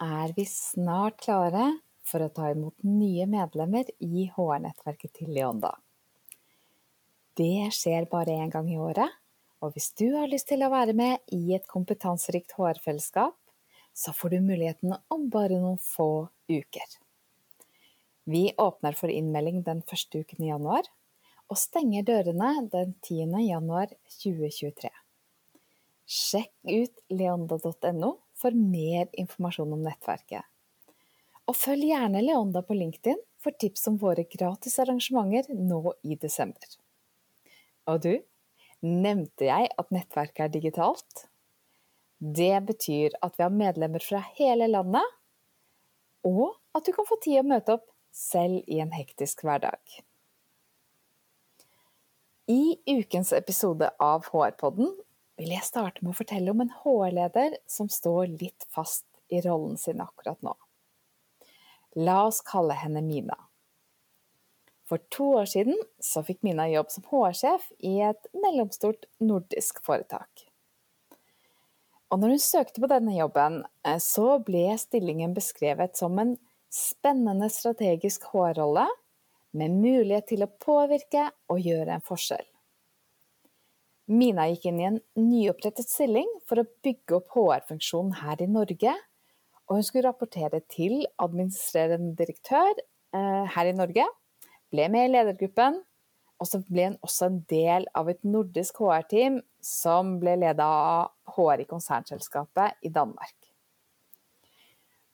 Er vi snart klare for å ta imot nye medlemmer i HR-nettverket til Leonda. Det skjer bare én gang i året, og hvis du har lyst til å være med i et kompetanserikt HR-fellesskap, så får du muligheten om bare noen få uker. Vi åpner for innmelding den første uken i januar, og stenger dørene den 10. januar 2023. Sjekk ut leonda.no for mer informasjon om nettverket. Og følg gjerne Leonda på LinkedIn for tips om våre gratis arrangementer nå i desember. Og du, nevnte jeg at nettverket er digitalt? Det betyr at vi har medlemmer fra hele landet, og at du kan få tid å møte opp selv i en hektisk hverdag. I ukens episode av HR-podden vil jeg starte med å fortelle om en HR-leder som står litt fast i rollen sin akkurat nå. La oss kalle henne Mina. For to år siden så fikk Mina jobb som HR-sjef i et mellomstort nordisk foretak. Og når hun søkte på denne jobben, eh, så ble stillingen beskrevet som en spennende strategisk HR-rolle med mulighet til å påvirke og gjøre en forskjell. Mina gikk inn i en nyopprettet stilling for å bygge opp HR-funksjonen her i Norge, og hun skulle rapportere til administrerende direktør eh, her i Norge, ble med i ledergruppen, og så ble hun også en del av et nordisk HR-team som ble ledet av HR i konsernselskapet i Danmark.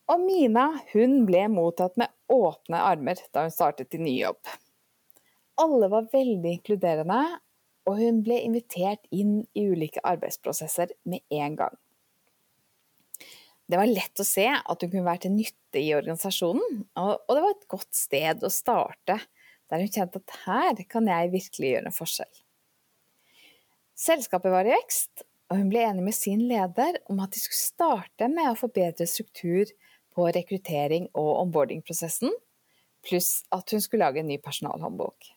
Og Mina hun ble mottatt med åpne armer da hun startet i ny jobb. Alle var veldig inkluderende, og hun ble invitert inn i ulike arbeidsprosesser med en gang. Det var lett å se at hun kunne være til nytte i organisasjonen, og det var et godt sted å starte der hun kjente at her kan jeg virkelig gjøre en forskjell. Selskapet var i vekst, og hun ble enig med sin leder om at de skulle starte med å forbedre struktur på rekruttering og onboarding-prosessen, pluss at hun skulle lage en ny personalhåndbok.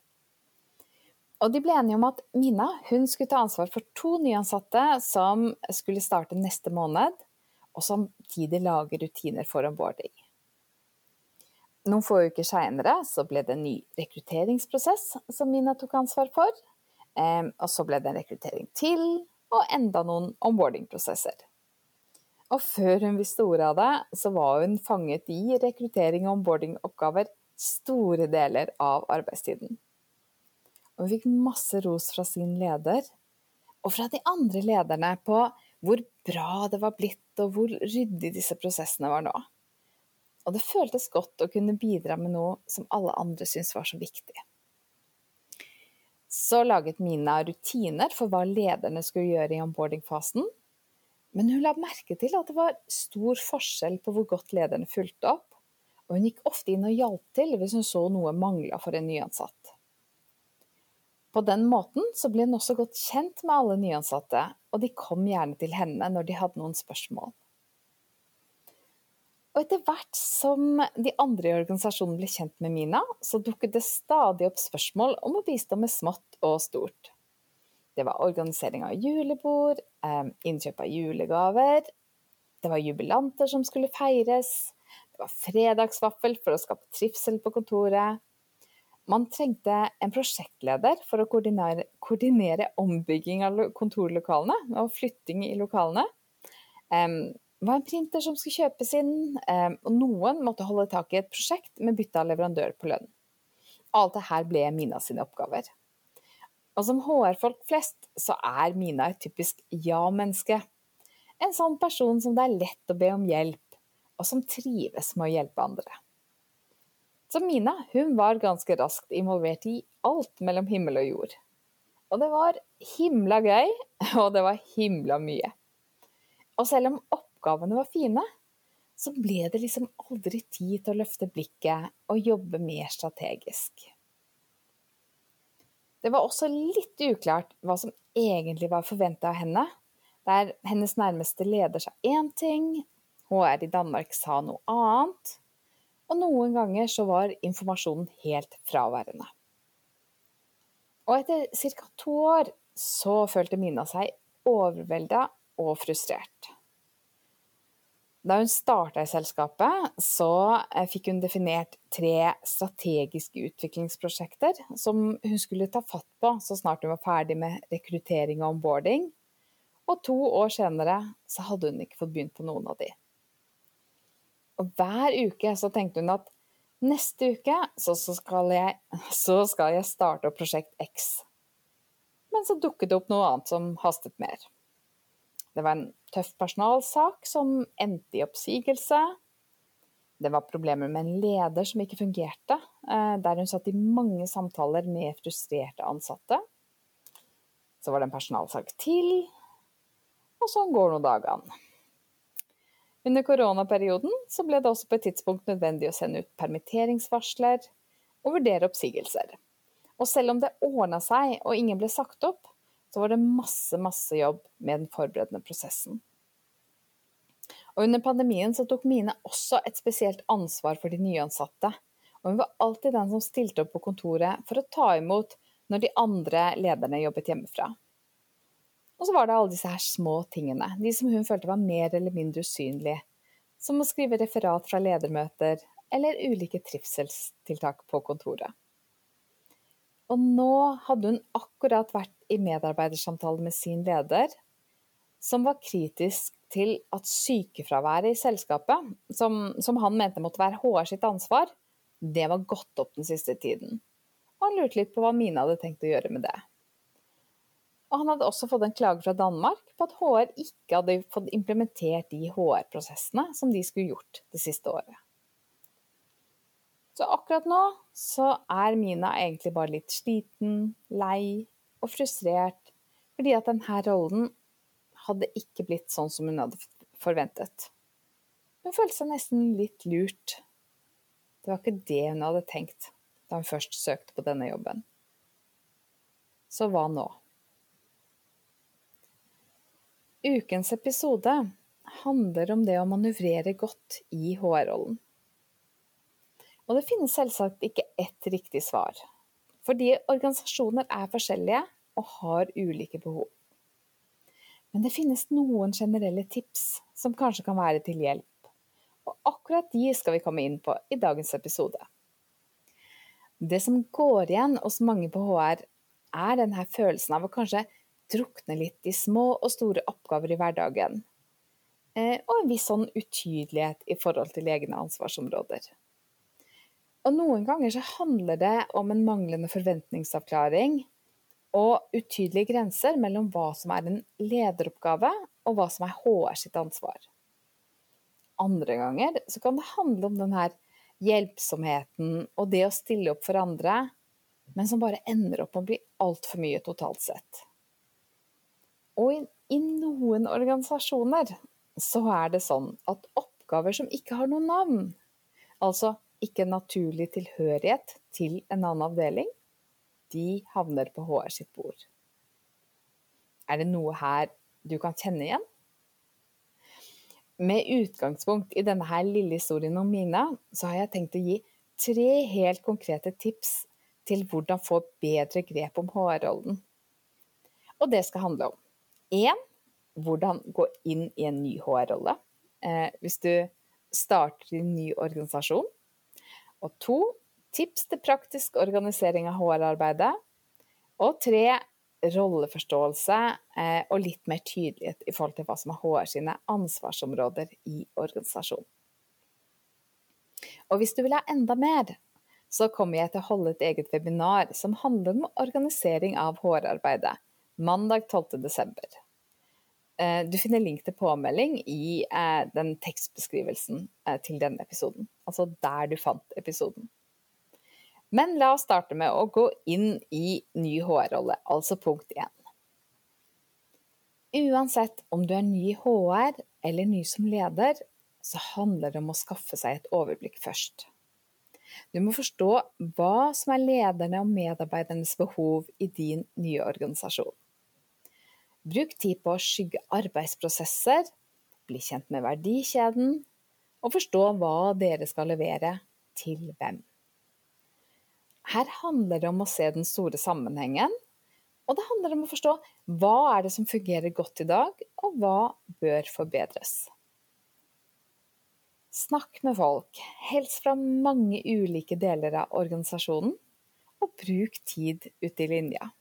Og de ble enige om at Mina skulle ta ansvar for to nyansatte som skulle starte neste måned, og samtidig lage rutiner for onboarding. Noen få uker seinere ble det en ny rekrutteringsprosess som Mina tok ansvar for. Og så ble det en rekruttering til, og enda noen onboarding-prosesser. Og før hun visste ordet av det, så var hun fanget i rekruttering og onboarding-oppgaver store deler av arbeidstiden. Og hun fikk masse ros fra sin leder, og fra de andre lederne på hvor bra det var blitt, og hvor ryddig disse prosessene var nå og det føltes godt å kunne bidra med noe som alle andre syntes var så viktig. Så laget Mina rutiner for hva lederne skulle gjøre i onboarding-fasen, men hun la merke til at det var stor forskjell på hvor godt lederne fulgte opp, og hun gikk ofte inn og hjalp til hvis hun så noe mangla for en nyansatt. På den måten så ble hun også godt kjent med alle nyansatte, og de kom gjerne til henne når de hadde noen spørsmål. Og etter hvert som de andre i organisasjonen ble kjent med Mina, så dukket det stadig opp spørsmål om å bistå med smått og stort. Det var organisering av julebord, eh, innkjøp av julegaver, det var jubilanter som skulle feires, det var fredagsvaffel for å skape trivsel på kontoret. Man trengte en prosjektleder for å koordinere, koordinere ombygging av kontorlokalene og flytting i lokalene Det var en printer som skulle kjøpes inn, um, og noen måtte holde tak i et prosjekt med bytte av leverandør på lønn. Alt det her ble Mina sine oppgaver. Og som HR-folk flest, så er Mina et typisk ja-menneske. En sånn person som det er lett å be om hjelp, og som trives med å hjelpe andre. Så Mina hun var ganske raskt involvert i alt mellom himmel og jord. Og det var himla gøy, og det var himla mye. Og selv om oppgavene var fine, så ble det liksom aldri tid til å løfte blikket og jobbe mer strategisk. Det var også litt uklart hva som egentlig var forventa av henne, der hennes nærmeste leder sa én ting, HR i Danmark sa noe annet, og noen ganger så var informasjonen helt fraværende. Og etter ca. to år så følte Mina seg overvelda og frustrert. Da hun starta i selskapet, så eh, fikk hun definert tre strategiske utviklingsprosjekter som hun skulle ta fatt på så snart hun var ferdig med rekruttering og onboarding. Og to år senere så hadde hun ikke fått begynt på noen av de. Og hver uke så tenkte hun at neste uke så, så, skal, jeg, så skal jeg starte prosjekt X. Men så dukket det opp noe annet som hastet mer. Det var en tøff personalsak som endte i oppsigelse. Det var problemer med en leder som ikke fungerte, eh, der hun satt i mange samtaler med frustrerte ansatte. Så var det en personalsak til, og sånn går nå dagene. Under koronaperioden så ble det også på et tidspunkt nødvendig å sende ut permitteringsvarsler og vurdere oppsigelser. Og selv om det ordna seg og ingen ble sagt opp, så var det masse, masse jobb med den forberedende prosessen. Og under pandemien så tok Mine også et spesielt ansvar for de nyansatte. Og hun var alltid den som stilte opp på kontoret for å ta imot når de andre lederne jobbet hjemmefra. Og så var det alle disse her små tingene, de som hun følte var mer eller mindre usynlige. Som å skrive referat fra ledermøter, eller ulike trivselstiltak på kontoret. Og nå hadde hun akkurat vært i medarbeidersamtale med sin leder, som var kritisk til at sykefraværet i selskapet, som, som han mente måtte være HR sitt ansvar, det var gått opp den siste tiden. Og han lurte litt på hva Mina hadde tenkt å gjøre med det. Og han hadde også fått en klage fra Danmark på at HR ikke hadde fått implementert de HR-prosessene som de skulle gjort det siste året. Så akkurat nå så er Mina egentlig bare litt sliten, lei og frustrert fordi at denne rollen hadde ikke blitt sånn som hun hadde forventet. Hun følte seg nesten litt lurt. Det var ikke det hun hadde tenkt da hun først søkte på denne jobben. Så hva nå? Ukens episode handler om det å manøvrere godt i HR-rollen. Og det finnes selvsagt ikke ett riktig svar, fordi organisasjoner er forskjellige og har ulike behov. Men det finnes noen generelle tips som kanskje kan være til hjelp, og akkurat de skal vi komme inn på i dagens episode. Det som går igjen hos mange på HR, er denne følelsen av å kanskje drukne litt i små og store oppgaver i hverdagen. Eh, og en viss sånn utydelighet i forhold til egne ansvarsområder. Og noen ganger så handler det om en manglende forventningsavklaring og utydelige grenser mellom hva som er en lederoppgave, og hva som er HR sitt ansvar. Andre ganger så kan det handle om den her hjelpsomheten og det å stille opp for andre, men som bare ender opp med å bli altfor mye totalt sett. Og i, i noen organisasjoner så er det sånn at oppgaver som ikke har noe navn, altså ikke naturlig tilhørighet til en annen avdeling, de havner på HR sitt bord. Er det noe her du kan kjenne igjen? Med utgangspunkt i denne her lille historien om Mina, så har jeg tenkt å gi tre helt konkrete tips til hvordan få bedre grep om HR-rollen. Og det skal handle om Én, hvordan gå inn i en ny HR-rolle eh, hvis du starter i en ny organisasjon. Og to, tips til praktisk organisering av HR-arbeidet. Og tre, rolleforståelse eh, og litt mer tydelighet i forhold til hva som er HR sine ansvarsområder i organisasjonen. Og hvis du vil ha enda mer, så kommer jeg til å holde et eget webinar som handler om organisering av HR-arbeidet mandag 12. desember. Eh, du finner link til påmelding i eh, den tekstbeskrivelsen eh, til denne episoden. Altså der du fant episoden. Men la oss starte med å gå inn i ny HR-rolle, altså punkt én. Uansett om du er ny i HR eller ny som leder, så handler det om å skaffe seg et overblikk først. Du må forstå hva som er lederne og medarbeidernes behov i din nye organisasjon. Bruk tid på å skygge arbeidsprosesser, bli kjent med verdikjeden, og forstå hva dere skal levere til hvem. Her handler det om å se den store sammenhengen og det handler om å forstå hva er det som fungerer godt i dag, og hva bør forbedres. Snakk med folk, helst fra mange ulike deler av organisasjonen, og bruk tid ute i linja.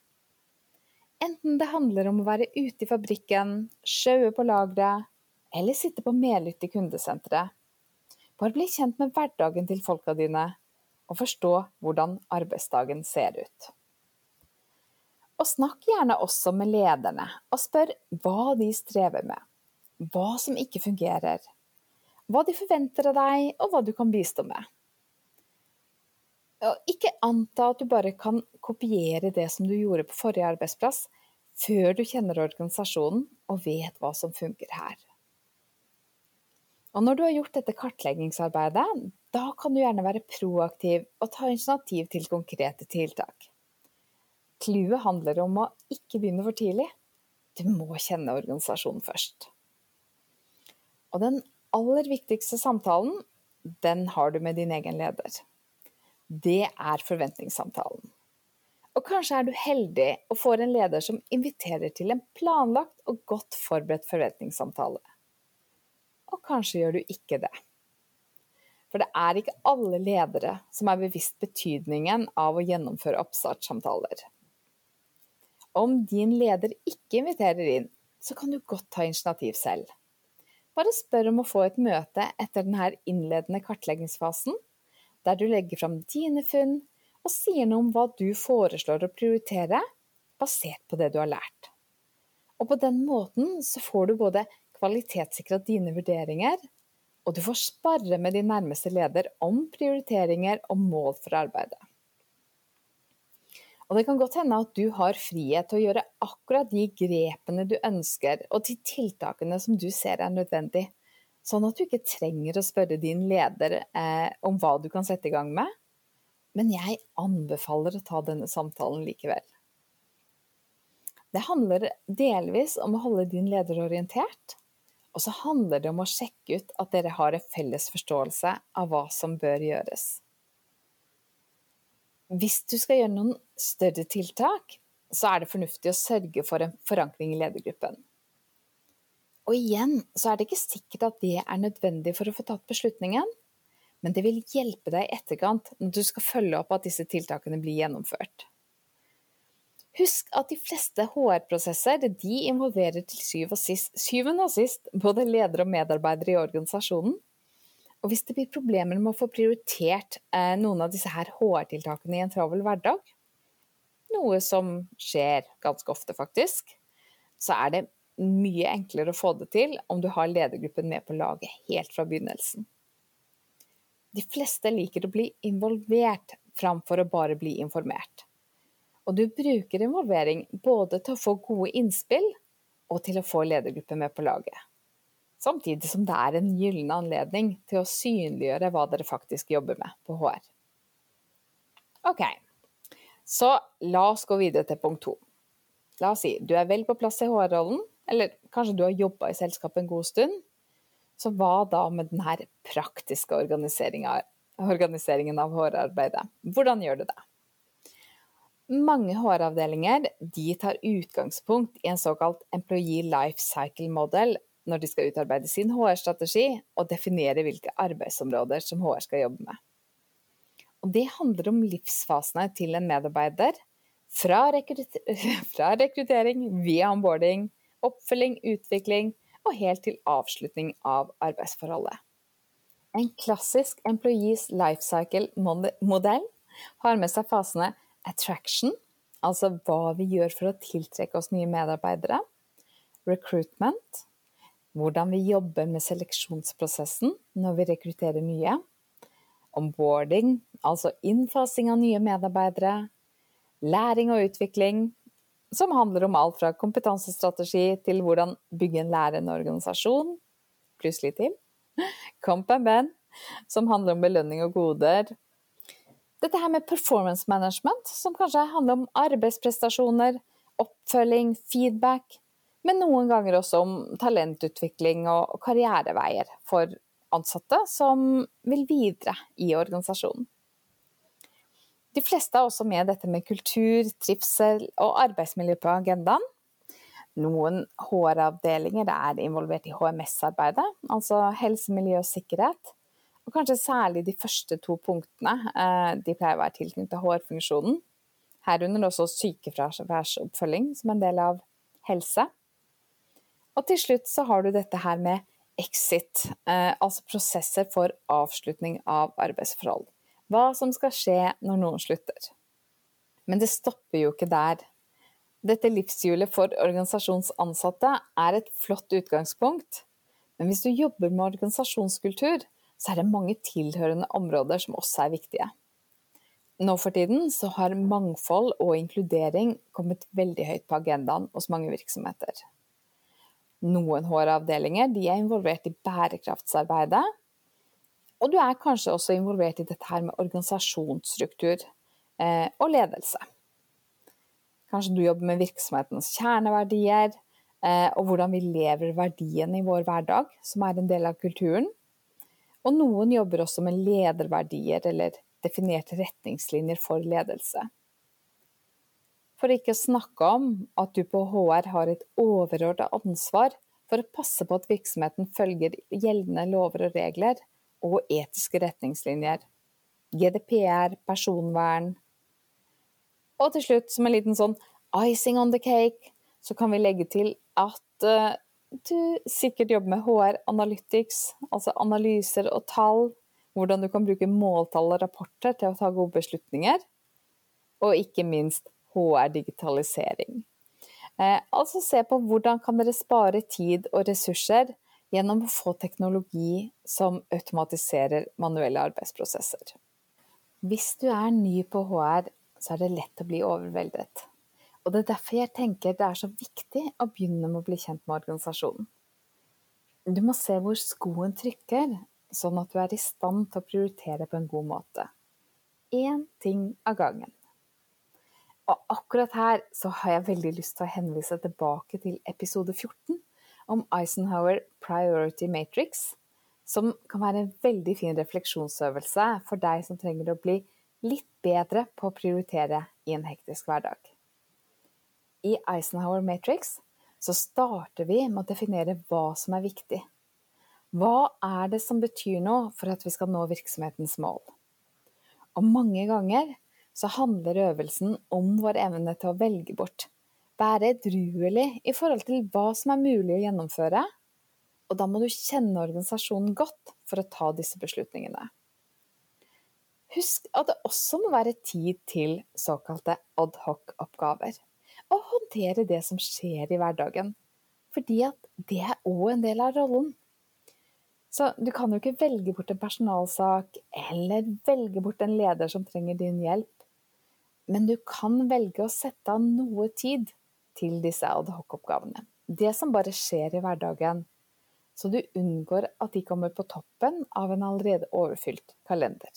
Enten det handler om å være ute i fabrikken, sjaue på lageret, eller sitte på medlytt i kundesenteret. Bare bli kjent med hverdagen til folka dine, og forstå hvordan arbeidsdagen ser ut. Og snakk gjerne også med lederne, og spør hva de strever med, hva som ikke fungerer, hva de forventer av deg, og hva du kan bistå med. Og ikke anta at du bare kan kopiere det som du gjorde på forrige arbeidsplass, før du kjenner organisasjonen og vet hva som funker her. Og når du har gjort dette kartleggingsarbeidet, da kan du gjerne være proaktiv og ta initiativ til konkrete tiltak. Clouet handler om å ikke begynne for tidlig. Du må kjenne organisasjonen først. Og den aller viktigste samtalen, den har du med din egen leder. Det er forventningssamtalen. Og kanskje er du heldig og får en leder som inviterer til en planlagt og godt forberedt forventningssamtale. Og kanskje gjør du ikke det. For det er ikke alle ledere som er bevisst betydningen av å gjennomføre oppstartssamtaler. Om din leder ikke inviterer inn, så kan du godt ta initiativ selv. Bare spør om å få et møte etter denne innledende kartleggingsfasen, der du legger fram dine funn og sier noe om hva du foreslår å prioritere, basert på det du har lært. Og på den måten så får du både kvalitetssikra dine vurderinger, og du får sparre med din nærmeste leder om prioriteringer og mål for arbeidet. Og det kan godt hende at du har frihet til å gjøre akkurat de grepene du ønsker, og de tiltakene som du ser er nødvendig. Sånn at du ikke trenger å spørre din leder eh, om hva du kan sette i gang med. Men jeg anbefaler å ta denne samtalen likevel. Det handler delvis om å holde din leder orientert, og så handler det om å sjekke ut at dere har en felles forståelse av hva som bør gjøres. Hvis du skal gjøre noen større tiltak, så er det fornuftig å sørge for en forankring i ledergruppen. Og igjen så er det ikke sikkert at det er nødvendig for å få tatt beslutningen, men det vil hjelpe deg i etterkant når du skal følge opp at disse tiltakene blir gjennomført. Husk at de fleste HR-prosesser involverer til syvende og sist både ledere og medarbeidere i organisasjonen, og hvis det blir problemer med å få prioritert eh, noen av disse HR-tiltakene i en travel hverdag, noe som skjer ganske ofte faktisk, så er det mye enklere å få det til om du har ledergruppen med på laget helt fra begynnelsen. De fleste liker å bli involvert framfor å bare bli informert. Og du bruker involvering både til å få gode innspill og til å få ledergruppen med på laget samtidig som det er en gyllen anledning til å synliggjøre hva dere faktisk jobber med på HR. Ok, så la oss gå videre til punkt to. La oss si du er vel på plass i HR-rollen, eller kanskje du har jobba i selskapet en god stund. Så hva da med denne praktiske organiseringen av HR-arbeidet? Hvordan gjør du det? Mange HR-avdelinger tar utgangspunkt i en såkalt Employee Life Cycle Model, når de skal utarbeide sin HR-strategi og definere hvilke arbeidsområder som HR skal jobbe med. Og det handler om livsfasene til en medarbeider, fra, fra rekruttering via onboarding, oppfølging, utvikling og helt til avslutning av arbeidsforholdet. En klassisk Employees Life Cycle-modell har med seg fasene attraction, altså hva vi gjør for å tiltrekke oss nye medarbeidere, recruitment, hvordan vi jobber med seleksjonsprosessen når vi rekrutterer nye, onboarding, altså innfasing av nye medarbeidere, læring og utvikling, som handler om alt fra kompetansestrategi til hvordan bygge en lærende organisasjon, plutselig til, Comp and Ben, som handler om belønning og goder. Dette her med performance management, som kanskje handler om arbeidsprestasjoner, oppfølging, feedback, men noen ganger også om talentutvikling og karriereveier for ansatte som vil videre i organisasjonen. De fleste har også med dette med kultur, trivsel og arbeidsmiljø på agendaen. Noen HR-avdelinger er involvert i HMS-arbeidet, altså helse, miljø og sikkerhet. Og kanskje særlig de første to punktene. Eh, de pleier å være tilknyttet HR-funksjonen. Herunder også sykefraværsoppfølging som en del av helse. Og til slutt så har du dette her med exit, eh, altså prosesser for avslutning av arbeidsforhold. Hva som skal skje når noen slutter. Men det stopper jo ikke der. Dette livshjulet for organisasjonsansatte er et flott utgangspunkt, men hvis du jobber med organisasjonskultur, så er det mange tilhørende områder som også er viktige. Nå for tiden så har mangfold og inkludering kommet veldig høyt på agendaen hos mange virksomheter. Noen HR-avdelinger er involvert i bærekraftsarbeidet. Og du er kanskje også involvert i dette her med organisasjonsstruktur eh, og ledelse. Kanskje du jobber med virksomhetens kjerneverdier, eh, og hvordan vi lever verdiene i vår hverdag, som er en del av kulturen. Og noen jobber også med lederverdier eller definerte retningslinjer for ledelse. For ikke å snakke om at du på HR har et overordnet ansvar for å passe på at virksomheten følger gjeldende lover og regler og etiske retningslinjer. GDPR, personvern. Og til slutt, som en liten sånn icing on the cake, så kan vi legge til at uh, du sikkert jobber med HR Analytics, altså analyser og tall. Hvordan du kan bruke måltall og rapporter til å ta gode beslutninger. Og ikke minst HR-digitalisering. Eh, altså se på hvordan kan dere spare tid og ressurser gjennom å få teknologi som automatiserer manuelle arbeidsprosesser. Hvis du er ny på HR, så er det lett å bli overveldet. Og det er derfor jeg tenker det er så viktig å begynne med å bli kjent med organisasjonen. Du må se hvor skoen trykker, sånn at du er i stand til å prioritere på en god måte. Én ting av gangen. Og akkurat her så har jeg veldig lyst til å henvise tilbake til episode 14 om Eisenhower Priority Matrix, som kan være en veldig fin refleksjonsøvelse for deg som trenger å bli litt bedre på å prioritere i en hektisk hverdag. I Eisenhower Matrix så starter vi med å definere hva som er viktig. Hva er det som betyr noe for at vi skal nå virksomhetens mål? Og mange ganger så handler øvelsen om vår evne til å velge bort. Være edruelig i forhold til hva som er mulig å gjennomføre. Og da må du kjenne organisasjonen godt for å ta disse beslutningene. Husk at det også må være tid til såkalte adhoc-oppgaver. Og håndtere det som skjer i hverdagen. Fordi at det er òg en del av rollen. Så du kan jo ikke velge bort en personalsak, eller velge bort en leder som trenger din hjelp. Men du kan velge å sette av noe tid til disse adhoc-oppgavene. Det som bare skjer i hverdagen. Så du unngår at de kommer på toppen av en allerede overfylt kalender.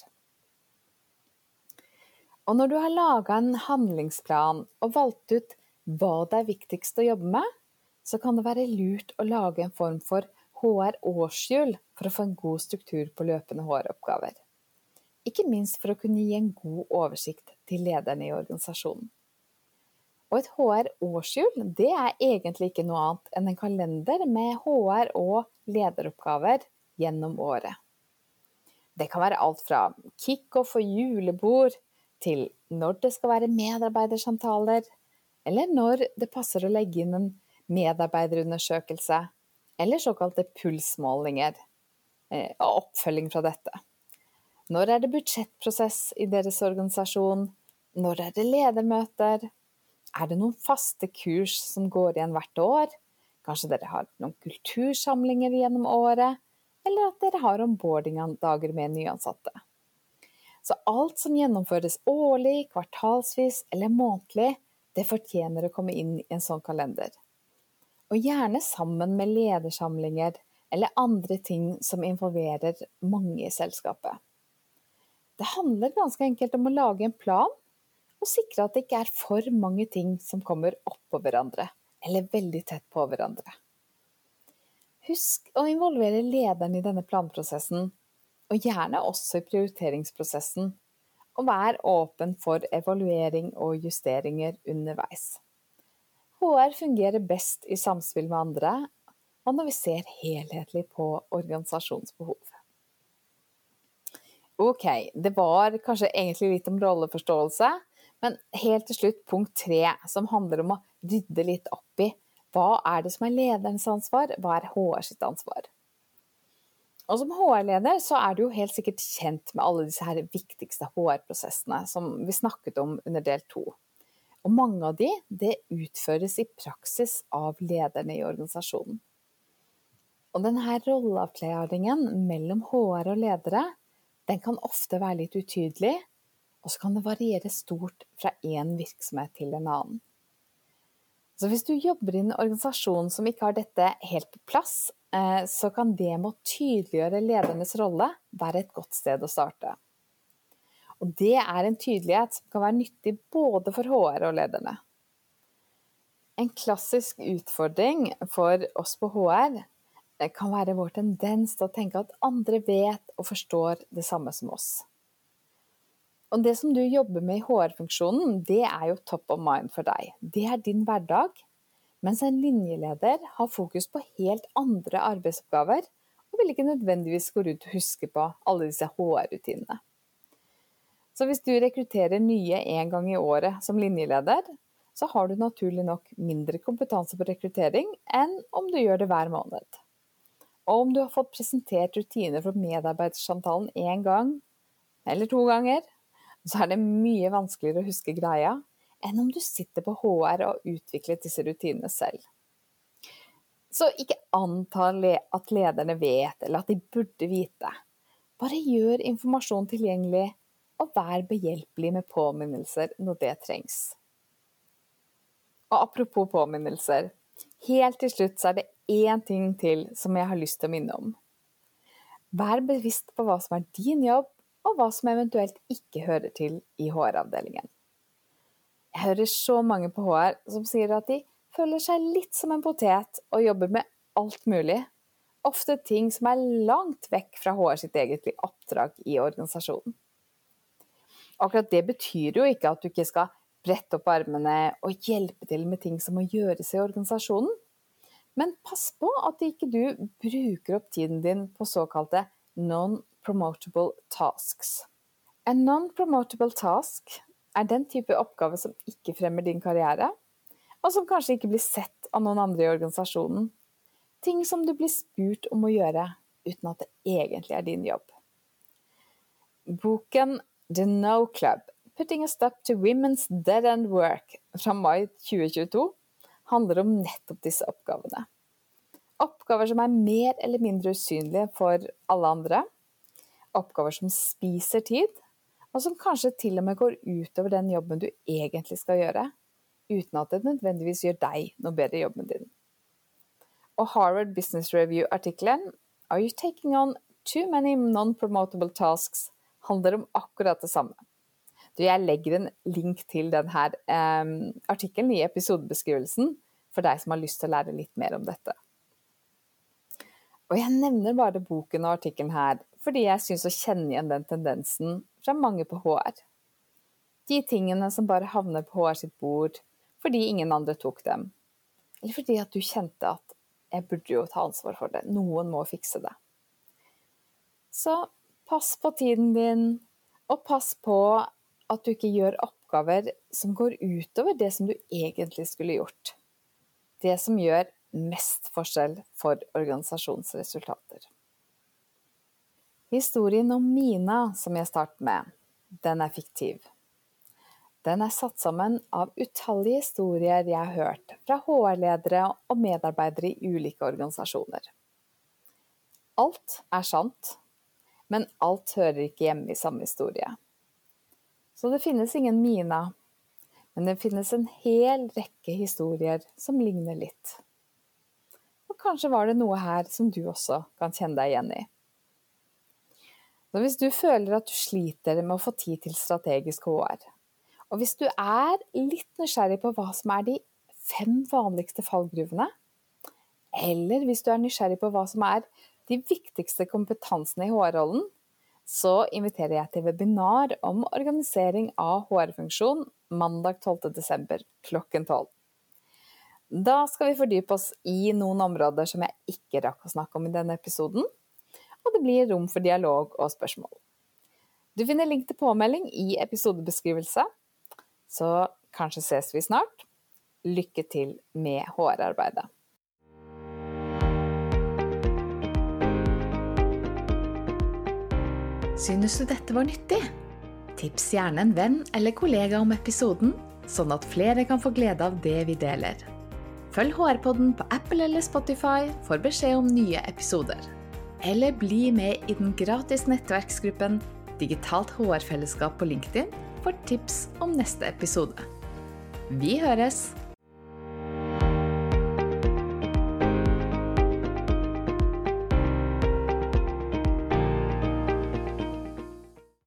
Og når du har laga en handlingsplan og valgt ut hva det er viktigst å jobbe med, så kan det være lurt å lage en form for HR-årshjul for å få en god struktur på løpende HR-oppgaver ikke minst for å kunne gi en god oversikt til lederne i organisasjonen. Og et HR-årshjul det er egentlig ikke noe annet enn en kalender med HR- og lederoppgaver gjennom året. Det kan være alt fra kickoff og julebord til når det skal være medarbeidersamtaler, eller når det passer å legge inn en medarbeiderundersøkelse, eller såkalte pulsmålinger, eh, og oppfølging fra dette. Når er det budsjettprosess i deres organisasjon? Når er det ledermøter? Er det noen faste kurs som går igjen hvert år? Kanskje dere har noen kultursamlinger gjennom året? Eller at dere har onboarding-dager med nyansatte? Så alt som gjennomføres årlig, kvartalsvis eller månedlig, det fortjener å komme inn i en sånn kalender. Og gjerne sammen med ledersamlinger eller andre ting som involverer mange i selskapet. Det handler ganske enkelt om å lage en plan og sikre at det ikke er for mange ting som kommer oppå hverandre, eller veldig tett på hverandre. Husk å involvere lederen i denne planprosessen, og gjerne også i prioriteringsprosessen, og vær åpen for evaluering og justeringer underveis. HR fungerer best i samspill med andre, og når vi ser helhetlig på organisasjonsbehov. Ok, det var kanskje egentlig litt om rolleforståelse, men helt til slutt punkt tre, som handler om å rydde litt opp i hva er det som er lederens ansvar, hva er HR sitt ansvar. Og som HR-leder så er du jo helt sikkert kjent med alle disse her viktigste HR-prosessene som vi snakket om under del to. Og mange av de, det utføres i praksis av lederne i organisasjonen. Og denne rolleavklaringen mellom HR og ledere, den kan ofte være litt utydelig, og så kan det variere stort fra én virksomhet til en annen. Så hvis du jobber i en organisasjon som ikke har dette helt på plass, eh, så kan det med å tydeliggjøre ledernes rolle være et godt sted å starte. Og det er en tydelighet som kan være nyttig både for HR og lederne. En klassisk utfordring for oss på HR eh, kan være vår tendens til å tenke at andre vet og forstår det samme som oss. Og det som du jobber med i HR-funksjonen, det er jo top of mind for deg. Det er din hverdag. Mens en linjeleder har fokus på helt andre arbeidsoppgaver, og vil ikke nødvendigvis gå rundt og huske på alle disse HR-rutinene. Så hvis du rekrutterer nye én gang i året som linjeleder, så har du naturlig nok mindre kompetanse på rekruttering enn om du gjør det hver måned. Og om du har fått presentert rutiner for medarbeidersamtalen én gang eller to ganger, så er det mye vanskeligere å huske greia enn om du sitter på HR og utvikler disse rutinene selv. Så ikke anta at lederne vet, eller at de burde vite. Bare gjør informasjon tilgjengelig, og vær behjelpelig med påminnelser når det trengs. Og apropos påminnelser, helt til slutt er det én ting til som jeg har lyst til å minne om. Vær bevisst på hva som er din jobb, og hva som eventuelt ikke hører til i HR-avdelingen. Jeg hører så mange på HR som sier at de føler seg litt som en potet og jobber med alt mulig, ofte ting som er langt vekk fra HR sitt egentlige oppdrag i organisasjonen. Akkurat det betyr jo ikke at du ikke skal brette opp armene og hjelpe til med ting som må gjøres i organisasjonen, men pass på at ikke du bruker opp tiden din på såkalte non promotable tasks. En non-promotable task er den type oppgave som ikke fremmer din karriere, og som kanskje ikke blir sett av noen andre i organisasjonen. Ting som du blir spurt om å gjøre uten at det egentlig er din jobb. Boken The No Club Putting a Stop to Women's Dead End Work fra mai 2022 handler om nettopp disse oppgavene. Oppgaver som er mer eller mindre usynlige for alle andre, oppgaver som spiser tid, og som kanskje til og med går utover den jobben du egentlig skal gjøre, uten at det nødvendigvis gjør deg noe bedre i jobben din. Og Harvard Business Review-artikkelen Are you taking on too many non-promotable tasks? handler om akkurat det samme. Du, jeg legger en link til denne um, artikkelen i episodebeskrivelsen for deg som har lyst til å lære litt mer om dette. Og jeg nevner bare boken og artikkelen her fordi jeg syns å kjenne igjen den tendensen fra mange på HR. De tingene som bare havner på HR sitt bord fordi ingen andre tok dem. Eller fordi at du kjente at jeg burde jo ta ansvar for det, noen må fikse det. Så pass på tiden din, og pass på at du ikke gjør oppgaver som går utover det som du egentlig skulle gjort. Det som gjør mest forskjell for organisasjonsresultater. Historien om Mina som jeg startet med, den er fiktiv. Den er satt sammen av utallige historier jeg har hørt fra HR-ledere og medarbeidere i ulike organisasjoner. Alt er sant, men alt hører ikke hjemme i samme historie. Så det finnes ingen Mina, men det finnes en hel rekke historier som ligner litt. Og kanskje var det noe her som du også kan kjenne deg igjen i. Så hvis du føler at du sliter med å få tid til strategisk HR, og hvis du er litt nysgjerrig på hva som er de fem vanligste fallgruvene, eller hvis du er nysgjerrig på hva som er de viktigste kompetansene i HR-rollen, så inviterer jeg til webinar om organisering av HR-funksjon mandag 12.12. klokken 12. Da skal vi fordype oss i noen områder som jeg ikke rakk å snakke om i denne episoden, og det blir rom for dialog og spørsmål. Du finner link til påmelding i episodebeskrivelse, så kanskje ses vi snart. Lykke til med HR-arbeidet. Synes du dette var nyttig? Tips gjerne en venn eller kollega om episoden, sånn at flere kan få glede av det vi deler. Følg HR-podden på Apple eller Spotify for beskjed om nye episoder. Eller bli med i den gratis nettverksgruppen Digitalt HR-fellesskap på LinkedIn for tips om neste episode. Vi høres!